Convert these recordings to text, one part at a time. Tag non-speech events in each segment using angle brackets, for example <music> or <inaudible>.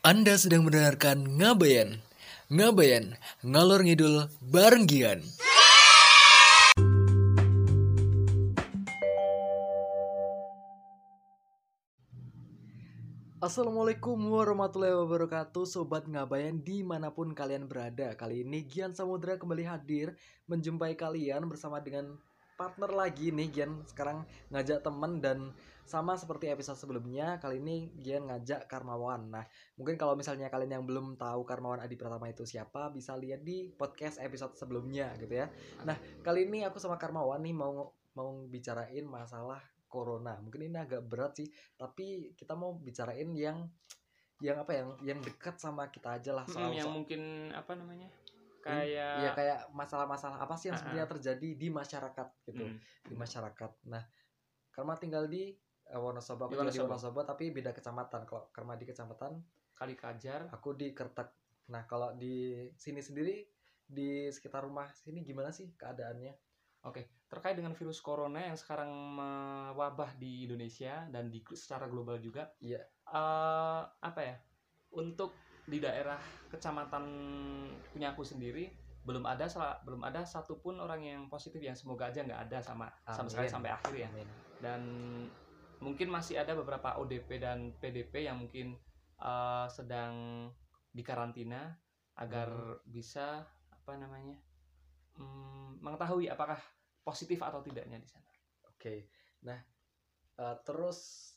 Anda sedang mendengarkan Ngabayan. Ngabayan, ngalor ngidul bareng Gian. Assalamualaikum warahmatullahi wabarakatuh Sobat Ngabayan di mana pun kalian berada Kali ini Gian Samudra kembali hadir Menjumpai kalian bersama dengan partner lagi nih Gian. Sekarang ngajak teman dan sama seperti episode sebelumnya kali ini Gian ngajak Karmawan. Nah mungkin kalau misalnya kalian yang belum tahu Karmawan Adi Pratama itu siapa bisa lihat di podcast episode sebelumnya gitu ya. Nah kali ini aku sama Karmawan nih mau mau bicarain masalah corona. Mungkin ini agak berat sih tapi kita mau bicarain yang yang apa yang yang dekat sama kita aja lah soal Hmm, yang soal- mungkin apa namanya Iya kayak kayak masalah-masalah apa sih yang Ah, ah. sebenarnya terjadi di masyarakat gitu Hmm, di masyarakat. Nah, Karma tinggal di eh, Wonosobo, aku Di Wonosobo. Wonosobo tapi beda kecamatan. Kalau Karma di kecamatan, kali kajar aku di Kertek. Nah, kalau di sini sendiri di sekitar rumah sini gimana sih keadaannya? terkait dengan virus corona yang sekarang mewabah di Indonesia dan di secara global juga Iya. eh, apa ya untuk di daerah kecamatan punya aku sendiri belum ada salah belum ada satupun orang yang positif yang semoga aja nggak ada sama sama sekali Amin. sampai akhir ya Amin. dan mungkin masih ada beberapa ODP dan PDP yang mungkin eh, sedang dikarantina agar Hmm. bisa apa namanya mm, mengetahui apakah positif atau tidaknya di sana. Oke. Nah, eh, terus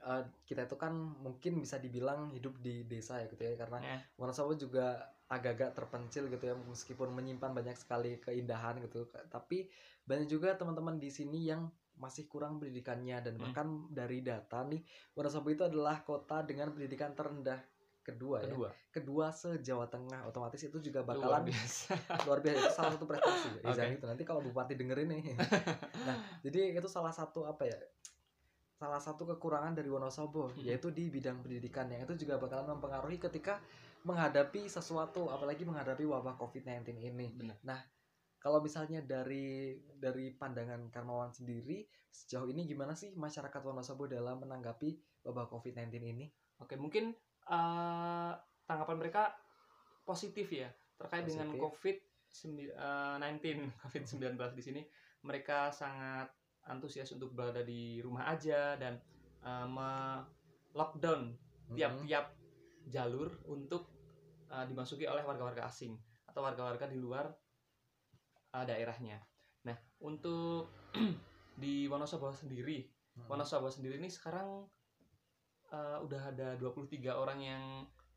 eh, kita itu kan mungkin bisa dibilang hidup di desa ya gitu ya karena Ya. Wonosobo juga agak-agak terpencil gitu ya meskipun menyimpan banyak sekali keindahan gitu tapi banyak juga teman-teman di sini yang masih kurang pendidikannya dan Hmm. bahkan dari data nih Wonosobo itu adalah kota dengan pendidikan terendah kedua, ya Kedua, kedua se Jawa Tengah otomatis itu juga luar bakalan biasa. <laughs> luar biasa itu salah satu prestasi ya. Izan itu nanti kalau bupati dengerin nih <laughs> nah jadi itu salah satu apa ya salah satu kekurangan dari Wonosobo Hmm. yaitu di bidang pendidikan yang itu juga bakalan mempengaruhi ketika menghadapi sesuatu apalagi menghadapi wabah COVID-19 ini Benar. kalau misalnya dari dari pandangan Karmawan sendiri sejauh ini gimana sih masyarakat Wonosobo dalam menanggapi wabah COVID-19 ini Oke, mungkin eh, tanggapan mereka positif ya terkait dengan Positif. COVID-19 <laughs> COVID-19 di sini mereka sangat antusias untuk berada di rumah aja dan eh, me- lockdown tiap-tiap jalur untuk uh, dimasuki oleh warga-warga asing atau warga-warga di luar uh, daerahnya. Nah, untuk <clears throat> di Wonosobo sendiri, Mhm. Wonosobo sendiri ini sekarang uh, udah ada 23 orang yang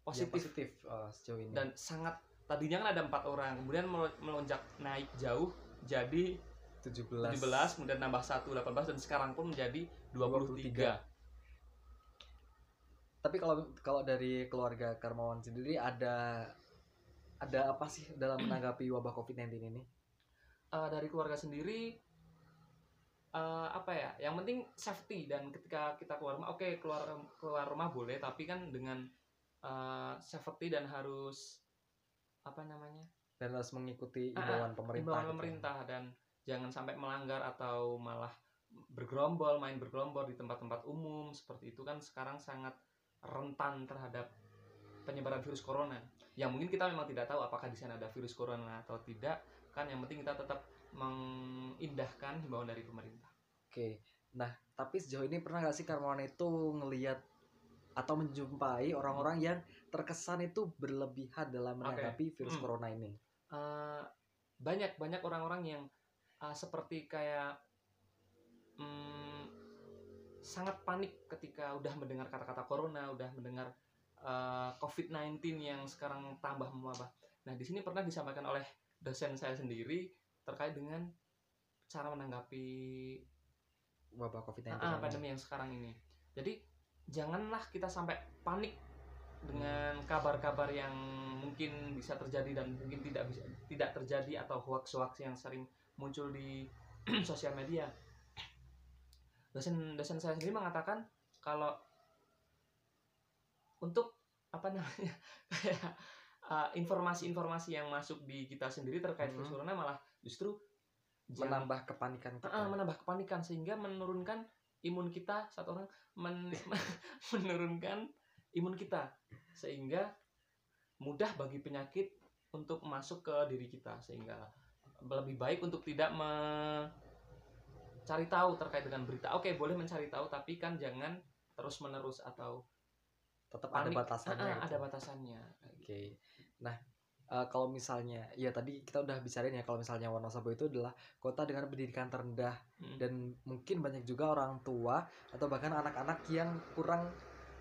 positif positif uh, sejauh ini dan sangat tadinya kan ada empat orang, kemudian melo- melonjak naik jauh jadi 17 17, kemudian nambah 1 18 dan sekarang pun menjadi 23. Tapi kalau kalau dari keluarga Karmawan sendiri ada ada apa sih dalam menanggapi wabah COVID-19 ini? Eh, dari keluarga sendiri eh, apa ya yang penting safety dan ketika kita keluar rumah oke keluar keluar rumah boleh tapi kan dengan eh, safety dan harus apa namanya Dan harus mengikuti Ah, imbauan pemerintah. himbauan gitu. pemerintah dan jangan sampai melanggar atau malah bergerombol main bergerombol di tempat-tempat umum seperti itu kan sekarang sangat rentan terhadap penyebaran virus corona yang mungkin kita memang tidak tahu apakah di sana ada virus corona atau tidak kan yang penting kita tetap mengindahkan himbauan dari pemerintah Oke. Nah, tapi sejauh ini pernah nggak sih Karmawan itu ngelihat atau menjumpai orang-orang yang terkesan itu berlebihan dalam menanggapi virus Hmm. corona ini? Eh, banyak banyak orang-orang yang eh, seperti kayak mm, sangat panik ketika udah mendengar kata-kata corona, udah mendengar eh, COVID-19 yang sekarang tambah mewabah. Nah, di sini pernah disampaikan oleh dosen saya sendiri terkait dengan cara menanggapi Wabah COVID-19. ah, pandemi yang sekarang ini. Jadi janganlah kita sampai panik dengan kabar-kabar yang mungkin bisa terjadi dan mungkin tidak bisa tidak terjadi atau hoax-hoax yang sering muncul di <clears throat> sosial media. Dosen dosen saya sendiri mengatakan kalau untuk apa namanya <laughs> kayak uh, informasi-informasi yang masuk di kita sendiri terkait Mhm. virus corona malah justru menambah kepanikan kita. Ah, menambah kepanikan sehingga menurunkan imun kita satu orang men- <laughs> menurunkan imun kita sehingga mudah bagi penyakit untuk masuk ke diri kita sehingga lebih baik untuk tidak mencari tahu terkait dengan berita. Oke, boleh mencari tahu tapi kan jangan terus menerus atau tetap ada panik. batasannya Ah, gitu. ada batasannya. Oke. Nah, eh, kalau misalnya ya tadi kita udah bicarain ya kalau misalnya Wonosobo itu adalah kota dengan pendidikan terendah Mm. dan mungkin banyak juga orang tua atau bahkan anak-anak yang kurang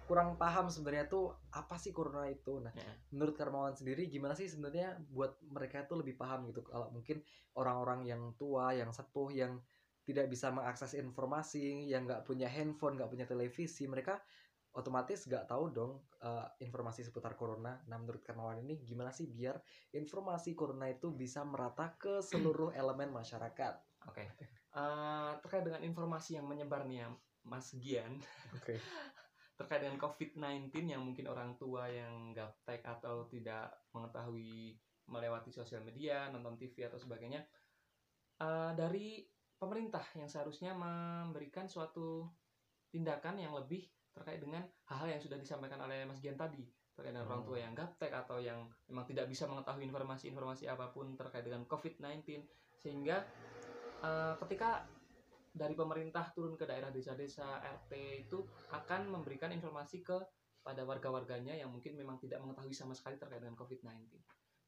kurang paham sebenarnya tuh apa sih corona itu. Nah, Ya. menurut Karmawan sendiri gimana sih sebenarnya buat mereka itu lebih paham gitu kalau mungkin orang-orang yang tua, yang sepuh, yang tidak bisa mengakses informasi, yang nggak punya handphone, nggak punya televisi, mereka otomatis nggak tahu dong eh, informasi seputar corona. Nah, menurut Karmawan ini gimana sih biar informasi corona itu bisa merata ke seluruh elemen masyarakat? Oke. Eh, terkait dengan informasi yang menyebar nih ya, Mas Gian, Oke. <laughs> terkait dengan COVID-19 yang mungkin orang tua yang gaptek atau tidak mengetahui melewati sosial media, nonton TV atau sebagainya, eh, dari pemerintah yang seharusnya memberikan suatu tindakan yang lebih terkait dengan hal-hal yang sudah disampaikan oleh Mas Gian tadi terkait dengan orang tua Hmm. yang gaptek atau yang memang tidak bisa mengetahui informasi-informasi apa pun terkait dengan COVID-19 sehingga eh, ketika dari pemerintah turun ke daerah desa-desa RT itu akan memberikan informasi ke pada warga-warganya yang mungkin memang tidak mengetahui sama sekali terkait dengan COVID-19.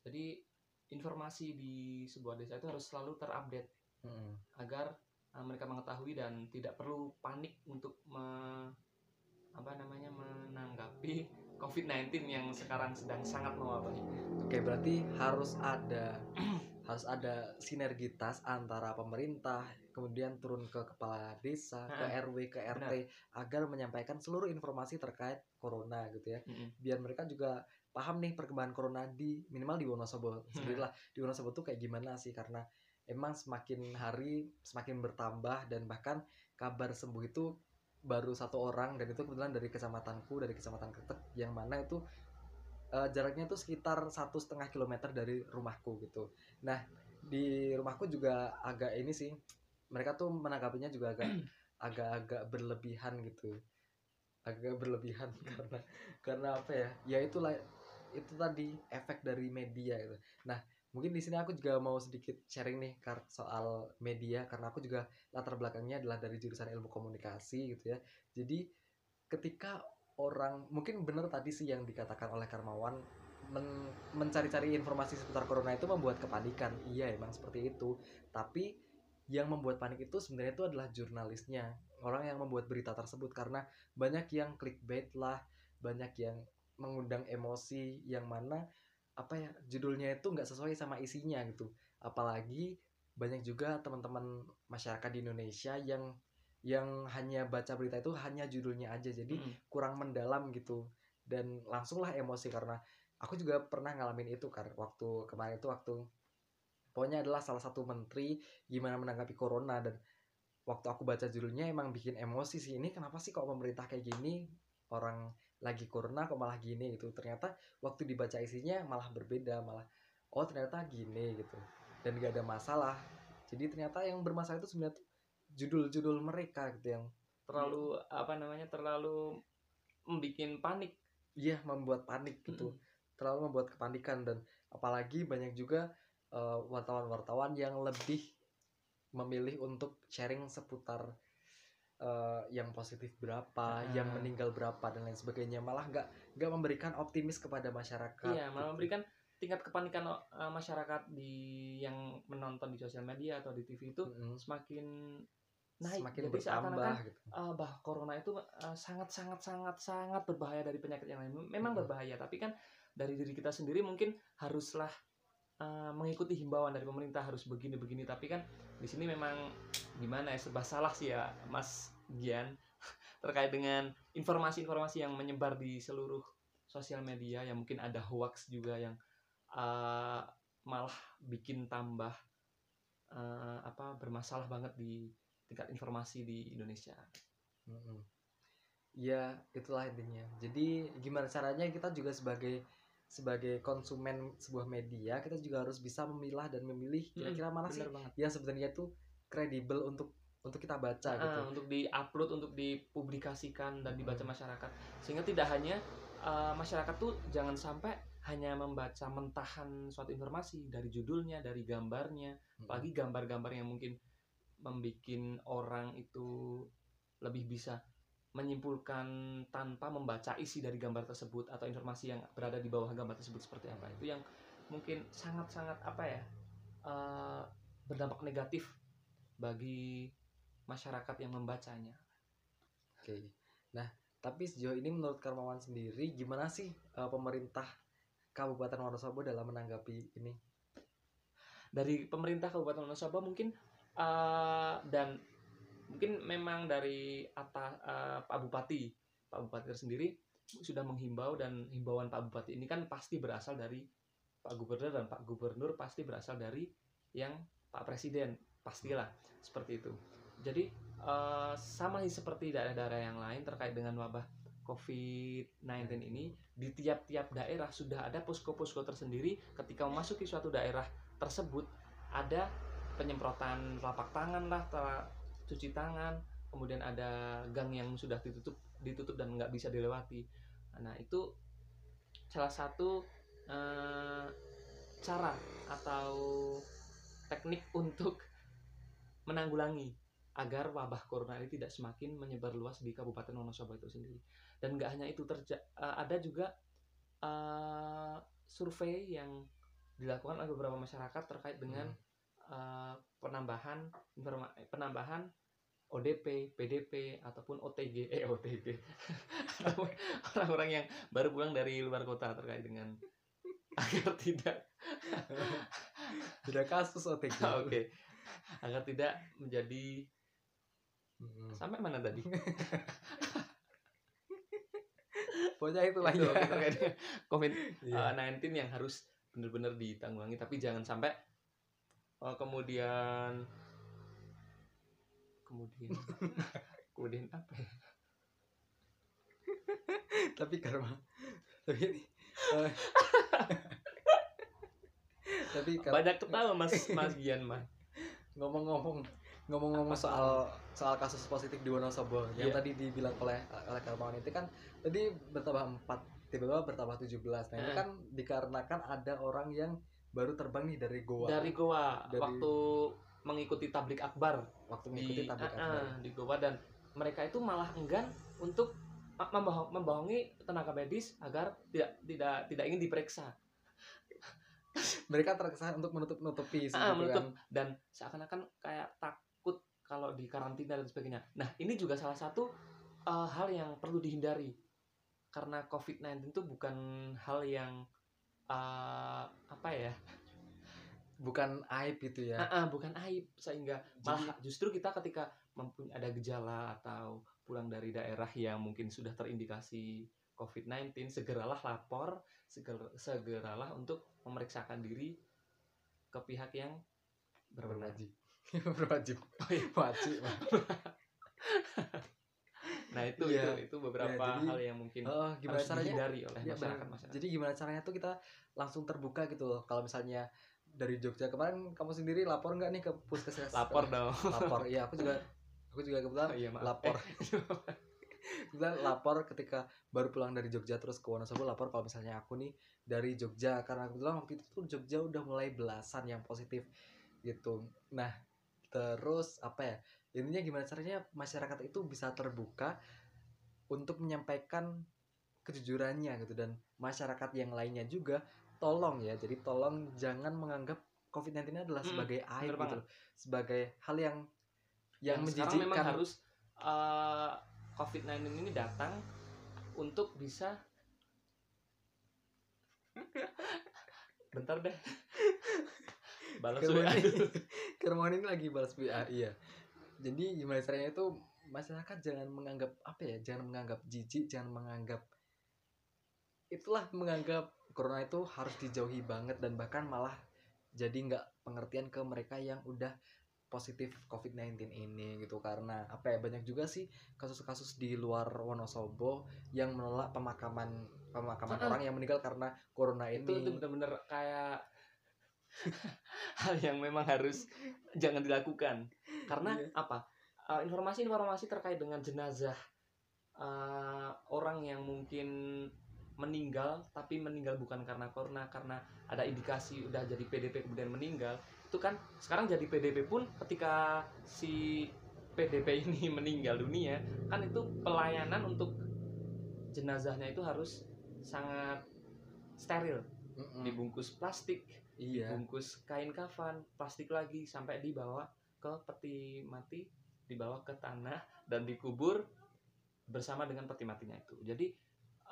Jadi informasi di sebuah desa itu harus selalu terupdate Mm-mm. agar uh, mereka mengetahui dan tidak perlu panik untuk me- apa namanya menanggapi COVID-19 yang sekarang sedang sangat mewabahi. Oke, berarti harus ada <clears throat> harus ada sinergitas antara pemerintah, kemudian turun ke kepala desa, ke Nah, RW, ke RT agar menyampaikan seluruh informasi terkait corona gitu ya. Mm-mm. Biar mereka juga paham nih perkembangan corona di minimal di Wonosobo sendiri lah. Di Wonosobo tuh kayak gimana sih karena emang semakin hari semakin bertambah dan bahkan kabar sembuh itu baru satu orang dan itu kebetulan dari kecamatanku dari kecamatan Kretek yang mana itu eh, jaraknya itu sekitar satu setengah kilometer dari rumahku gitu. Nah di rumahku juga agak ini sih mereka tuh menanggapinya juga agak <clears throat> agak-agak berlebihan gitu, agak berlebihan <laughs> karena karena apa ya? Ya itulah itu tadi efek dari media gitu. Nah mungkin di sini aku juga mau sedikit sharing nih soal media karena aku juga latar belakangnya adalah dari jurusan ilmu komunikasi gitu ya. Jadi ketika orang mungkin benar tadi sih yang dikatakan oleh Karmawan men- mencari-cari informasi seputar corona itu membuat kepanikan. Iya, emang seperti itu. Tapi yang membuat panik itu sebenarnya itu adalah jurnalisnya, orang yang membuat berita tersebut karena banyak yang clickbait lah, banyak yang mengundang emosi yang mana apa ya judulnya itu nggak sesuai sama isinya gitu. Apalagi banyak juga teman-teman masyarakat di Indonesia yang yang hanya baca berita itu hanya judulnya aja jadi Mm-mm. kurang mendalam gitu. Dan langsunglah emosi karena aku juga pernah ngalamin itu kan waktu kemarin itu waktu pokoknya adalah salah satu menteri gimana menanggapi corona dan waktu aku baca judulnya emang bikin emosi sih ini kenapa sih kok pemerintah kayak gini? Orang lagi corona kok malah gini? Gitu. Ternyata waktu dibaca isinya malah berbeda malah oh ternyata gini gitu. Dan gak ada masalah. Jadi ternyata yang bermasalah itu sebenarnya tuh judul-judul mereka gitu yang terlalu apa namanya terlalu membuat panik. Iya membuat panik gitu, terlalu membuat kepanikan dan apalagi banyak juga eh, wartawan-wartawan yang lebih memilih untuk sharing seputar eh, yang positif berapa, Ah. yang meninggal berapa dan lain sebagainya, malah nggak nggak memberikan optimis kepada masyarakat. Iya, malah gitu. memberikan tingkat kepanikan uh, masyarakat di yang menonton di sosial media atau di TV itu Mm-mm. semakin naik. semakin Jadi bertambah gitu. uh, bah corona itu uh, sangat sangat sangat sangat berbahaya dari penyakit yang lain. Memang Mm-mm. berbahaya, tapi kan dari diri kita sendiri mungkin haruslah uh, mengikuti himbauan dari pemerintah harus begini-begini. Tapi kan di sini memang gimana ya serba salah sih ya, Mas Gian <laughs> terkait dengan informasi-informasi yang menyebar di seluruh sosial media yang mungkin ada hoax juga yang uh, malah bikin tambah uh, apa bermasalah banget di tingkat informasi di Indonesia. Mm-mm. Ya itulah intinya. Jadi gimana caranya kita juga sebagai sebagai konsumen sebuah media kita juga harus bisa memilah dan memilih kira-kira mana sih Bener banget. yang sebenarnya itu kredibel untuk untuk kita baca Ah, gitu untuk diupload untuk dipublikasikan dan dibaca Hmm. masyarakat sehingga tidak hanya eh, masyarakat tuh jangan sampai hanya membaca mentahan suatu informasi dari judulnya dari gambarnya apalagi gambar-gambar yang mungkin membuat orang itu lebih bisa menyimpulkan tanpa membaca isi dari gambar tersebut atau informasi yang berada di bawah gambar tersebut seperti apa itu yang mungkin sangat-sangat apa ya eh, berdampak negatif bagi masyarakat yang membacanya Oke. Nah, tapi sejauh ini menurut Karmawan sendiri gimana sih eh, pemerintah Kabupaten Wonosobo dalam menanggapi ini? dari pemerintah Kabupaten Wonosobo mungkin eh, dan mungkin memang dari atas eh, Pak Bupati Pak Bupati sendiri sudah menghimbau dan himbauan Pak Bupati ini kan pasti berasal dari Pak Gubernur dan Pak Gubernur pasti berasal dari yang Pak Presiden pastilah seperti itu. Jadi eh, sama sih seperti daerah-daerah yang lain terkait dengan wabah COVID-19 ini di tiap-tiap daerah sudah ada posko-posko tersendiri ketika memasuki suatu daerah tersebut ada penyemprotan telapak tangan lah cuci tangan kemudian ada gang yang sudah ditutup ditutup dan nggak bisa dilewati. Nah itu salah satu eh, cara atau teknik <laughs> untuk menanggulangi agar wabah corona ini tidak semakin menyebar luas di Kabupaten Wonosobo itu sendiri. Dan nggak hanya itu terja eh, ada juga eh, survei yang dilakukan oleh beberapa masyarakat terkait dengan eh, penambahan informa- penambahan ODP, PDP ataupun OTG, <laughs> eh OTG, <laughs> orang-orang yang baru pulang dari luar kota terkait dengan <laughs> agar tidak Tidak kasus OTG. oke agar tidak menjadi sampai mana tadi Pokoknya itulah Itu, ya. terkait dengan COVID Iya. 19 yang harus benar-benar ditanggulangi tapi jangan sampai uh, kemudian kemudian <laughs> kemudian apa ya? <laughs> tapi karma tapi eh, <laughs> tapi banyak ketawa mas mas Gian mah ngomong-ngomong ngomong-ngomong soal soal kasus positif di Wonosobo yang Iya. tadi dibilang oleh oleh Karmawan itu kan tadi bertambah 4 tiba-tiba bertambah 17 nah itu Eh. kan dikarenakan ada orang yang baru terbang nih dari Goa dari Goa Dari- waktu mengikuti tablik akbar waktu di mengikuti tablik ah, akbar. di Goa dan mereka itu malah enggan untuk membohong- membohongi tenaga medis agar tidak tidak tidak ingin diperiksa <laughs> mereka terkesan untuk menutup-nutupi gitu menutup. kan. dan seakan-akan kayak takut kalau di karantina dan sebagainya. Nah, ini juga salah satu uh, hal yang perlu dihindari karena COVID-19 itu bukan hal yang uh, apa ya, bukan aib itu ya Ah, ah, bukan aib sehingga malah justru kita ketika mempunyai ada gejala atau pulang dari daerah yang mungkin sudah terindikasi COVID-19 segeralah lapor, seger- segeralah untuk memeriksakan diri ke pihak yang berwenang. berwajib <laughs> berwajib Oh, iya. wajib <laughs> Nah itu Iya. itu itu beberapa Ya, jadi- hal yang mungkin oh gimana harus caranya dihindari oleh Ya, masyarakat masyarakat. Jadi gimana caranya tuh kita langsung terbuka gitu loh. Kalau misalnya dari Jogja kemarin kamu sendiri lapor nggak nih ke puskesmas? Lapor dong. Lapor. Iya, aku juga <laughs> aku juga kebetulan Oh, iya, maaf. lapor. <laughs> Eh, <laughs> kebetulan lapor ketika baru pulang dari Jogja terus ke Wonosobo lapor kalau misalnya aku nih dari Jogja karena kebetulan waktu itu tuh Jogja udah mulai belasan yang positif gitu. Nah, terus apa ya? Intinya gimana caranya masyarakat itu bisa terbuka untuk menyampaikan kejujurannya gitu dan masyarakat yang lainnya juga tolong ya. Jadi tolong jangan menganggap COVID-19 ini adalah sebagai bener gitu. loh. Sebagai hal yang yang, memang menjijikkan. harus eh, COVID-19 ini datang untuk bisa <laughs> bentar deh balas WA kerumunan ini lagi balas WA iya jadi gimana caranya itu masyarakat jangan menganggap apa ya jangan menganggap jijik jangan menganggap itulah menganggap corona itu harus dijauhi banget dan bahkan malah jadi nggak pengertian ke mereka yang udah positif COVID-19 ini gitu. Karena apa ya banyak juga sih kasus-kasus di luar Wonosobo yang menolak pemakaman pemakaman Ah, orang yang meninggal karena corona ini itu itu bener-bener kayak <laughs> hal yang memang harus jangan dilakukan. Karena Iya. apa? Eh, informasi-informasi terkait dengan jenazah eh, orang yang mungkin meninggal tapi meninggal bukan karena corona karena ada indikasi udah jadi PDP kemudian meninggal itu kan sekarang jadi PDP pun ketika si PDP <laughs> ini meninggal dunia kan itu pelayanan untuk jenazahnya itu harus sangat steril dibungkus plastik iya. dibungkus kain kafan plastik lagi sampai dibawa ke peti mati dibawa ke tanah dan dikubur bersama dengan peti matinya itu. Jadi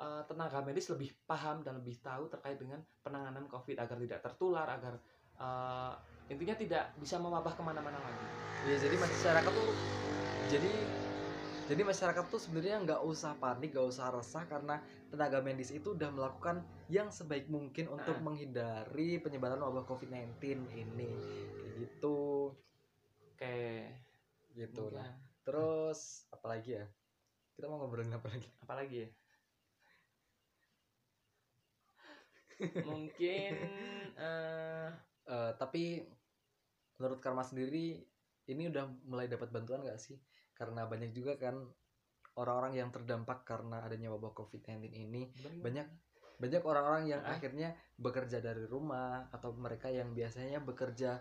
eh, tenaga medis lebih paham dan lebih tahu terkait dengan penanganan covid agar tidak tertular agar eh, intinya tidak bisa mewabah ke mana-mana lagi. Iya jadi masyarakat tuh jadi jadi masyarakat tuh sebenarnya nggak usah panik, nggak usah resah karena tenaga medis itu udah melakukan yang sebaik mungkin untuk Ah. menghindari penyebaran wabah COVID-19 ini. Kayak gitu. kayak Gitu mungkin lah. Terus apalagi ya? Kita mau ngobrolin apa lagi? apalagi ya mungkin <laughs> eh, Eh, tapi menurut Karma sendiri ini udah mulai dapat bantuan nggak sih? Karena banyak juga kan orang-orang yang terdampak karena adanya wabah COVID-19 ini. Banyak banyak orang-orang yang akhirnya bekerja dari rumah atau mereka yang biasanya bekerja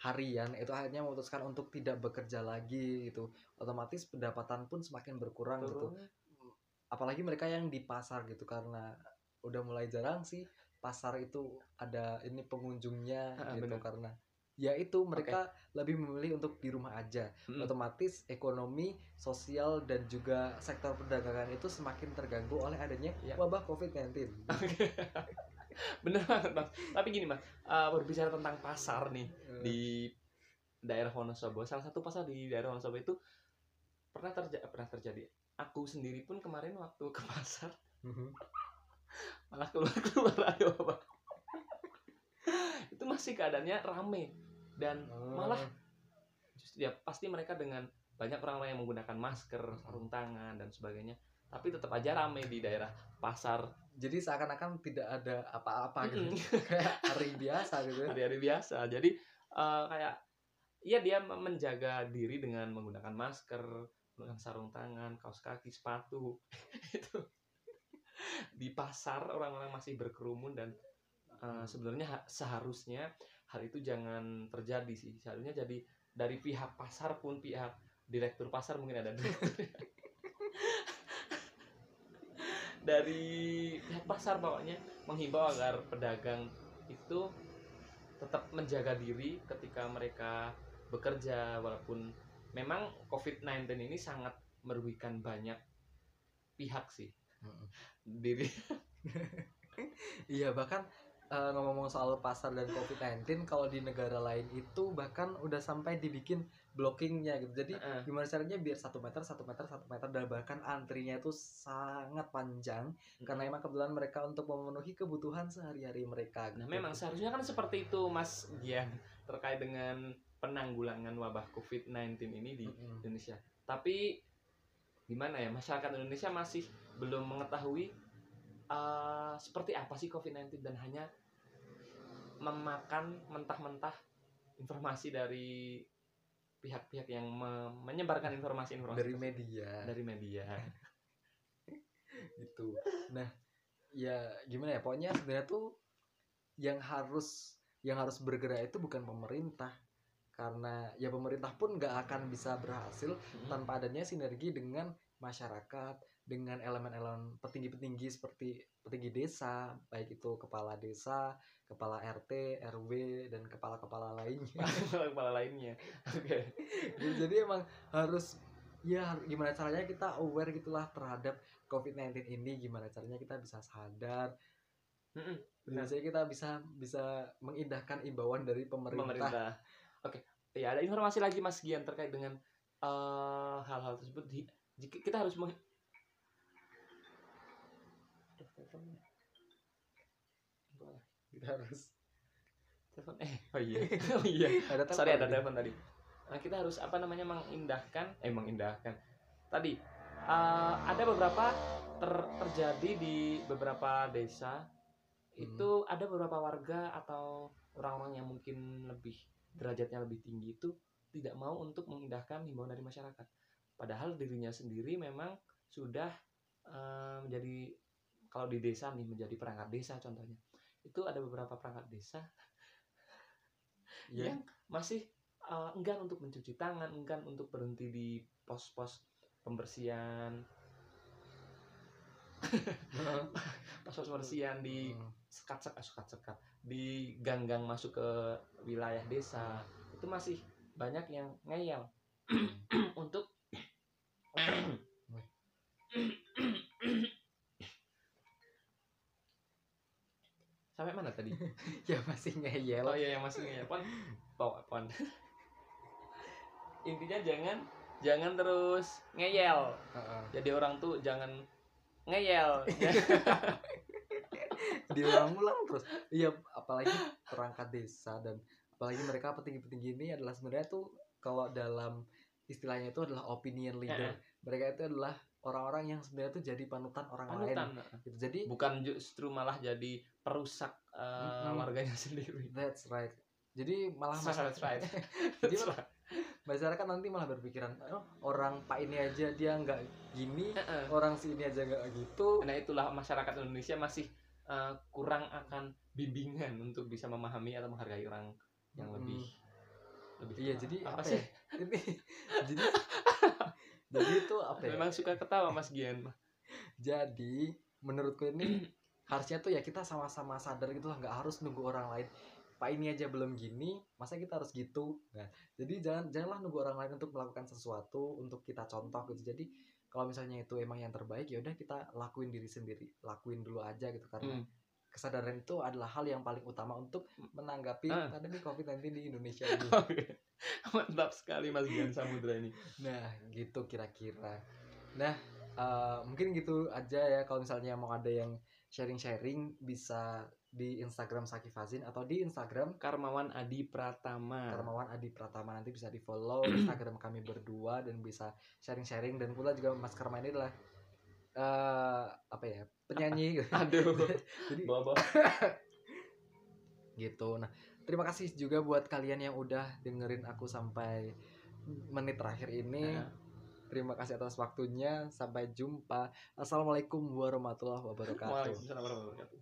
harian itu akhirnya memutuskan untuk tidak bekerja lagi gitu. Otomatis pendapatan pun semakin berkurang gitu. Turun. Apalagi mereka yang di pasar gitu karena udah mulai jarang sih pasar itu ada ini pengunjungnya gitu bener. karena ya itu mereka lebih memilih untuk di rumah aja. Mm. otomatis ekonomi sosial dan juga sektor perdagangan itu semakin terganggu oleh adanya Ya. wabah COVID-19 <laughs> bener banget bang. Tapi gini mas eh, berbicara tentang pasar nih di daerah Wonosobo salah satu pasar di daerah Wonosobo itu pernah terjadi pernah terjadi. Aku sendiri pun kemarin waktu ke pasar Mhm. malah keluar keluar ada apa <laughs> itu masih keadaannya rame dan malah justru ya pasti mereka dengan banyak orang-orang yang menggunakan masker sarung tangan dan sebagainya. Tapi tetap aja rame di daerah pasar. Jadi seakan-akan tidak ada apa-apa gitu. <laughs> Kayak hari biasa gitu. Hari-hari biasa. Jadi eh, kayak iya dia me- menjaga diri dengan menggunakan masker menggunakan sarung tangan kaos kaki sepatu. <laughs> Itu. Di pasar orang-orang masih berkerumun dan eh, sebenarnya ha- seharusnya hal itu jangan terjadi sih. Seharusnya jadi dari pihak pasar pun pihak direktur pasar mungkin ada. <laughs> Dari pihak pasar pokoknya menghimbau agar pedagang itu tetap menjaga diri ketika mereka bekerja. Walaupun memang COVID-19 ini sangat merugikan banyak pihak sih. Diri. <laughs> Iya bahkan eh, ngomong-ngomong soal pasar dan COVID-19 kalau di negara lain itu bahkan udah sampai dibikin blockingnya gitu jadi Heeh. gimana caranya biar satu meter satu meter satu meter dan bahkan antrinya itu sangat panjang karena emang kebetulan mereka untuk memenuhi kebutuhan sehari-hari mereka Nah, gitu. memang seharusnya kan seperti itu, Mas Gian, terkait dengan penanggulangan wabah COVID-19 ini di Mm-mm. Indonesia. Tapi gimana ya, masyarakat Indonesia masih belum mengetahui eh, seperti apa sih COVID-19 dan hanya memakan mentah-mentah informasi dari pihak-pihak yang me- menyebarkan informasi-informasi dari tersebut. media. Dari media. <laughs> gitu. Nah ya gimana ya? Pokoknya sebenarnya tuh yang harus yang harus bergerak itu bukan pemerintah. Karena ya pemerintah pun nggak akan bisa berhasil tanpa adanya sinergi dengan masyarakat dengan elemen-elemen petinggi-petinggi seperti petinggi desa baik itu kepala desa kepala RT RW dan kepala-kepala lainnya <laughs> kepala lainnya. Oke. jadi emang harus ya gimana caranya kita aware gitulah terhadap COVID-19 ini gimana caranya kita bisa sadar caranya kita bisa bisa mengindahkan imbauan dari pemerintah, pemerintah. Oke, ya ada informasi lagi Mas Gian terkait dengan eh, hal-hal tersebut. Di, kita harus teleponnya. Boleh. kita harus Telepon eh. <laughs> Oh iya. <laughs> Oh iya. Ada sorry ada telepon telepon tadi. Nah, kita harus apa namanya mengindahkan eh mengindahkan. Tadi eh, ada beberapa ter- terjadi di beberapa desa. Itu ada beberapa warga atau orang-orang yang mungkin lebih derajatnya lebih tinggi itu tidak mau untuk mengindahkan himbauan dari masyarakat. Padahal dirinya sendiri memang sudah eh, menjadi kalau di desa nih menjadi perangkat desa contohnya. Itu ada beberapa perangkat desa Iya. yang masih eh, enggan untuk mencuci tangan, enggan untuk berhenti di pos-pos pembersihan, <laughs> pos-pos pembersihan di sekat-sekat sekat-sekat di gang-gang masuk ke wilayah desa. Itu masih banyak yang ngeyel. <clears throat> Untuk sampai mana tadi? <laughs> Ya masih ngeyel oh iya yang masih ngeyel pon. Pon, pon. intinya jangan jangan terus ngeyel. Heeh. jadi orang tuh jangan ngeyel. <laughs> Diulang-ulang terus. Iya apalagi perangkat desa dan apalagi mereka petinggi-petinggi ini adalah sebenarnya tuh kalau dalam istilahnya itu adalah opinion leader. Mereka itu adalah orang-orang yang sebenarnya tuh jadi panutan orang lain. Panutan gitu. jadi bukan justru malah jadi perusak eh, Mm-mm. warganya sendiri that's right jadi malah That's right, masyarakat, right. <laughs> jadi That's malah- masyarakat nanti malah berpikiran oh, orang pak ini aja dia nggak gini Heeh. orang sini aja nggak gitu Nah itulah masyarakat Indonesia masih eh, kurang akan bimbingan untuk bisa memahami atau menghargai orang yang lebih lebih iya jadi apa, apa, sih? ya ini <laughs> jadi jadi itu apa ya Memang suka ketawa Mas Gian. <laughs> Jadi menurutku ini <clears throat> harusnya tuh ya kita sama-sama sadar gitu lah nggak harus nunggu orang lain. Pak ini aja belum gini, masa kita harus gitu? Nah, jadi jangan janganlah nunggu orang lain untuk melakukan sesuatu untuk kita contoh gitu. Jadi kalau misalnya itu emang yang terbaik ya udah kita lakuin diri sendiri, lakuin dulu aja gitu karena Hmm. kesadaran itu adalah hal yang paling utama untuk menanggapi Ah. pandemi COVID-19 di Indonesia ini. <laughs> Mantap sekali Mas Gian Samudra ini. Nah, gitu kira-kira. Nah, eh, mungkin gitu aja ya kalau misalnya mau ada yang sharing-sharing bisa di Instagram Saki Fazin atau di Instagram Karmawan Adi Pratama. Karmawan Adi Pratama nanti bisa di follow Instagram kami berdua dan bisa sharing-sharing dan pula juga Mas Karma ini adalah eh apa ya penyanyi. <laughs> Aduh. <laughs> Jadi Bawa-bawa. <laughs> gitu. Nah, terima kasih juga buat kalian yang udah dengerin aku sampai menit terakhir ini. Nah, Terima kasih atas waktunya. Sampai jumpa. Assalamualaikum warahmatullahi wabarakatuh. Waalaikumsalam warahmatullahi wabarakatuh.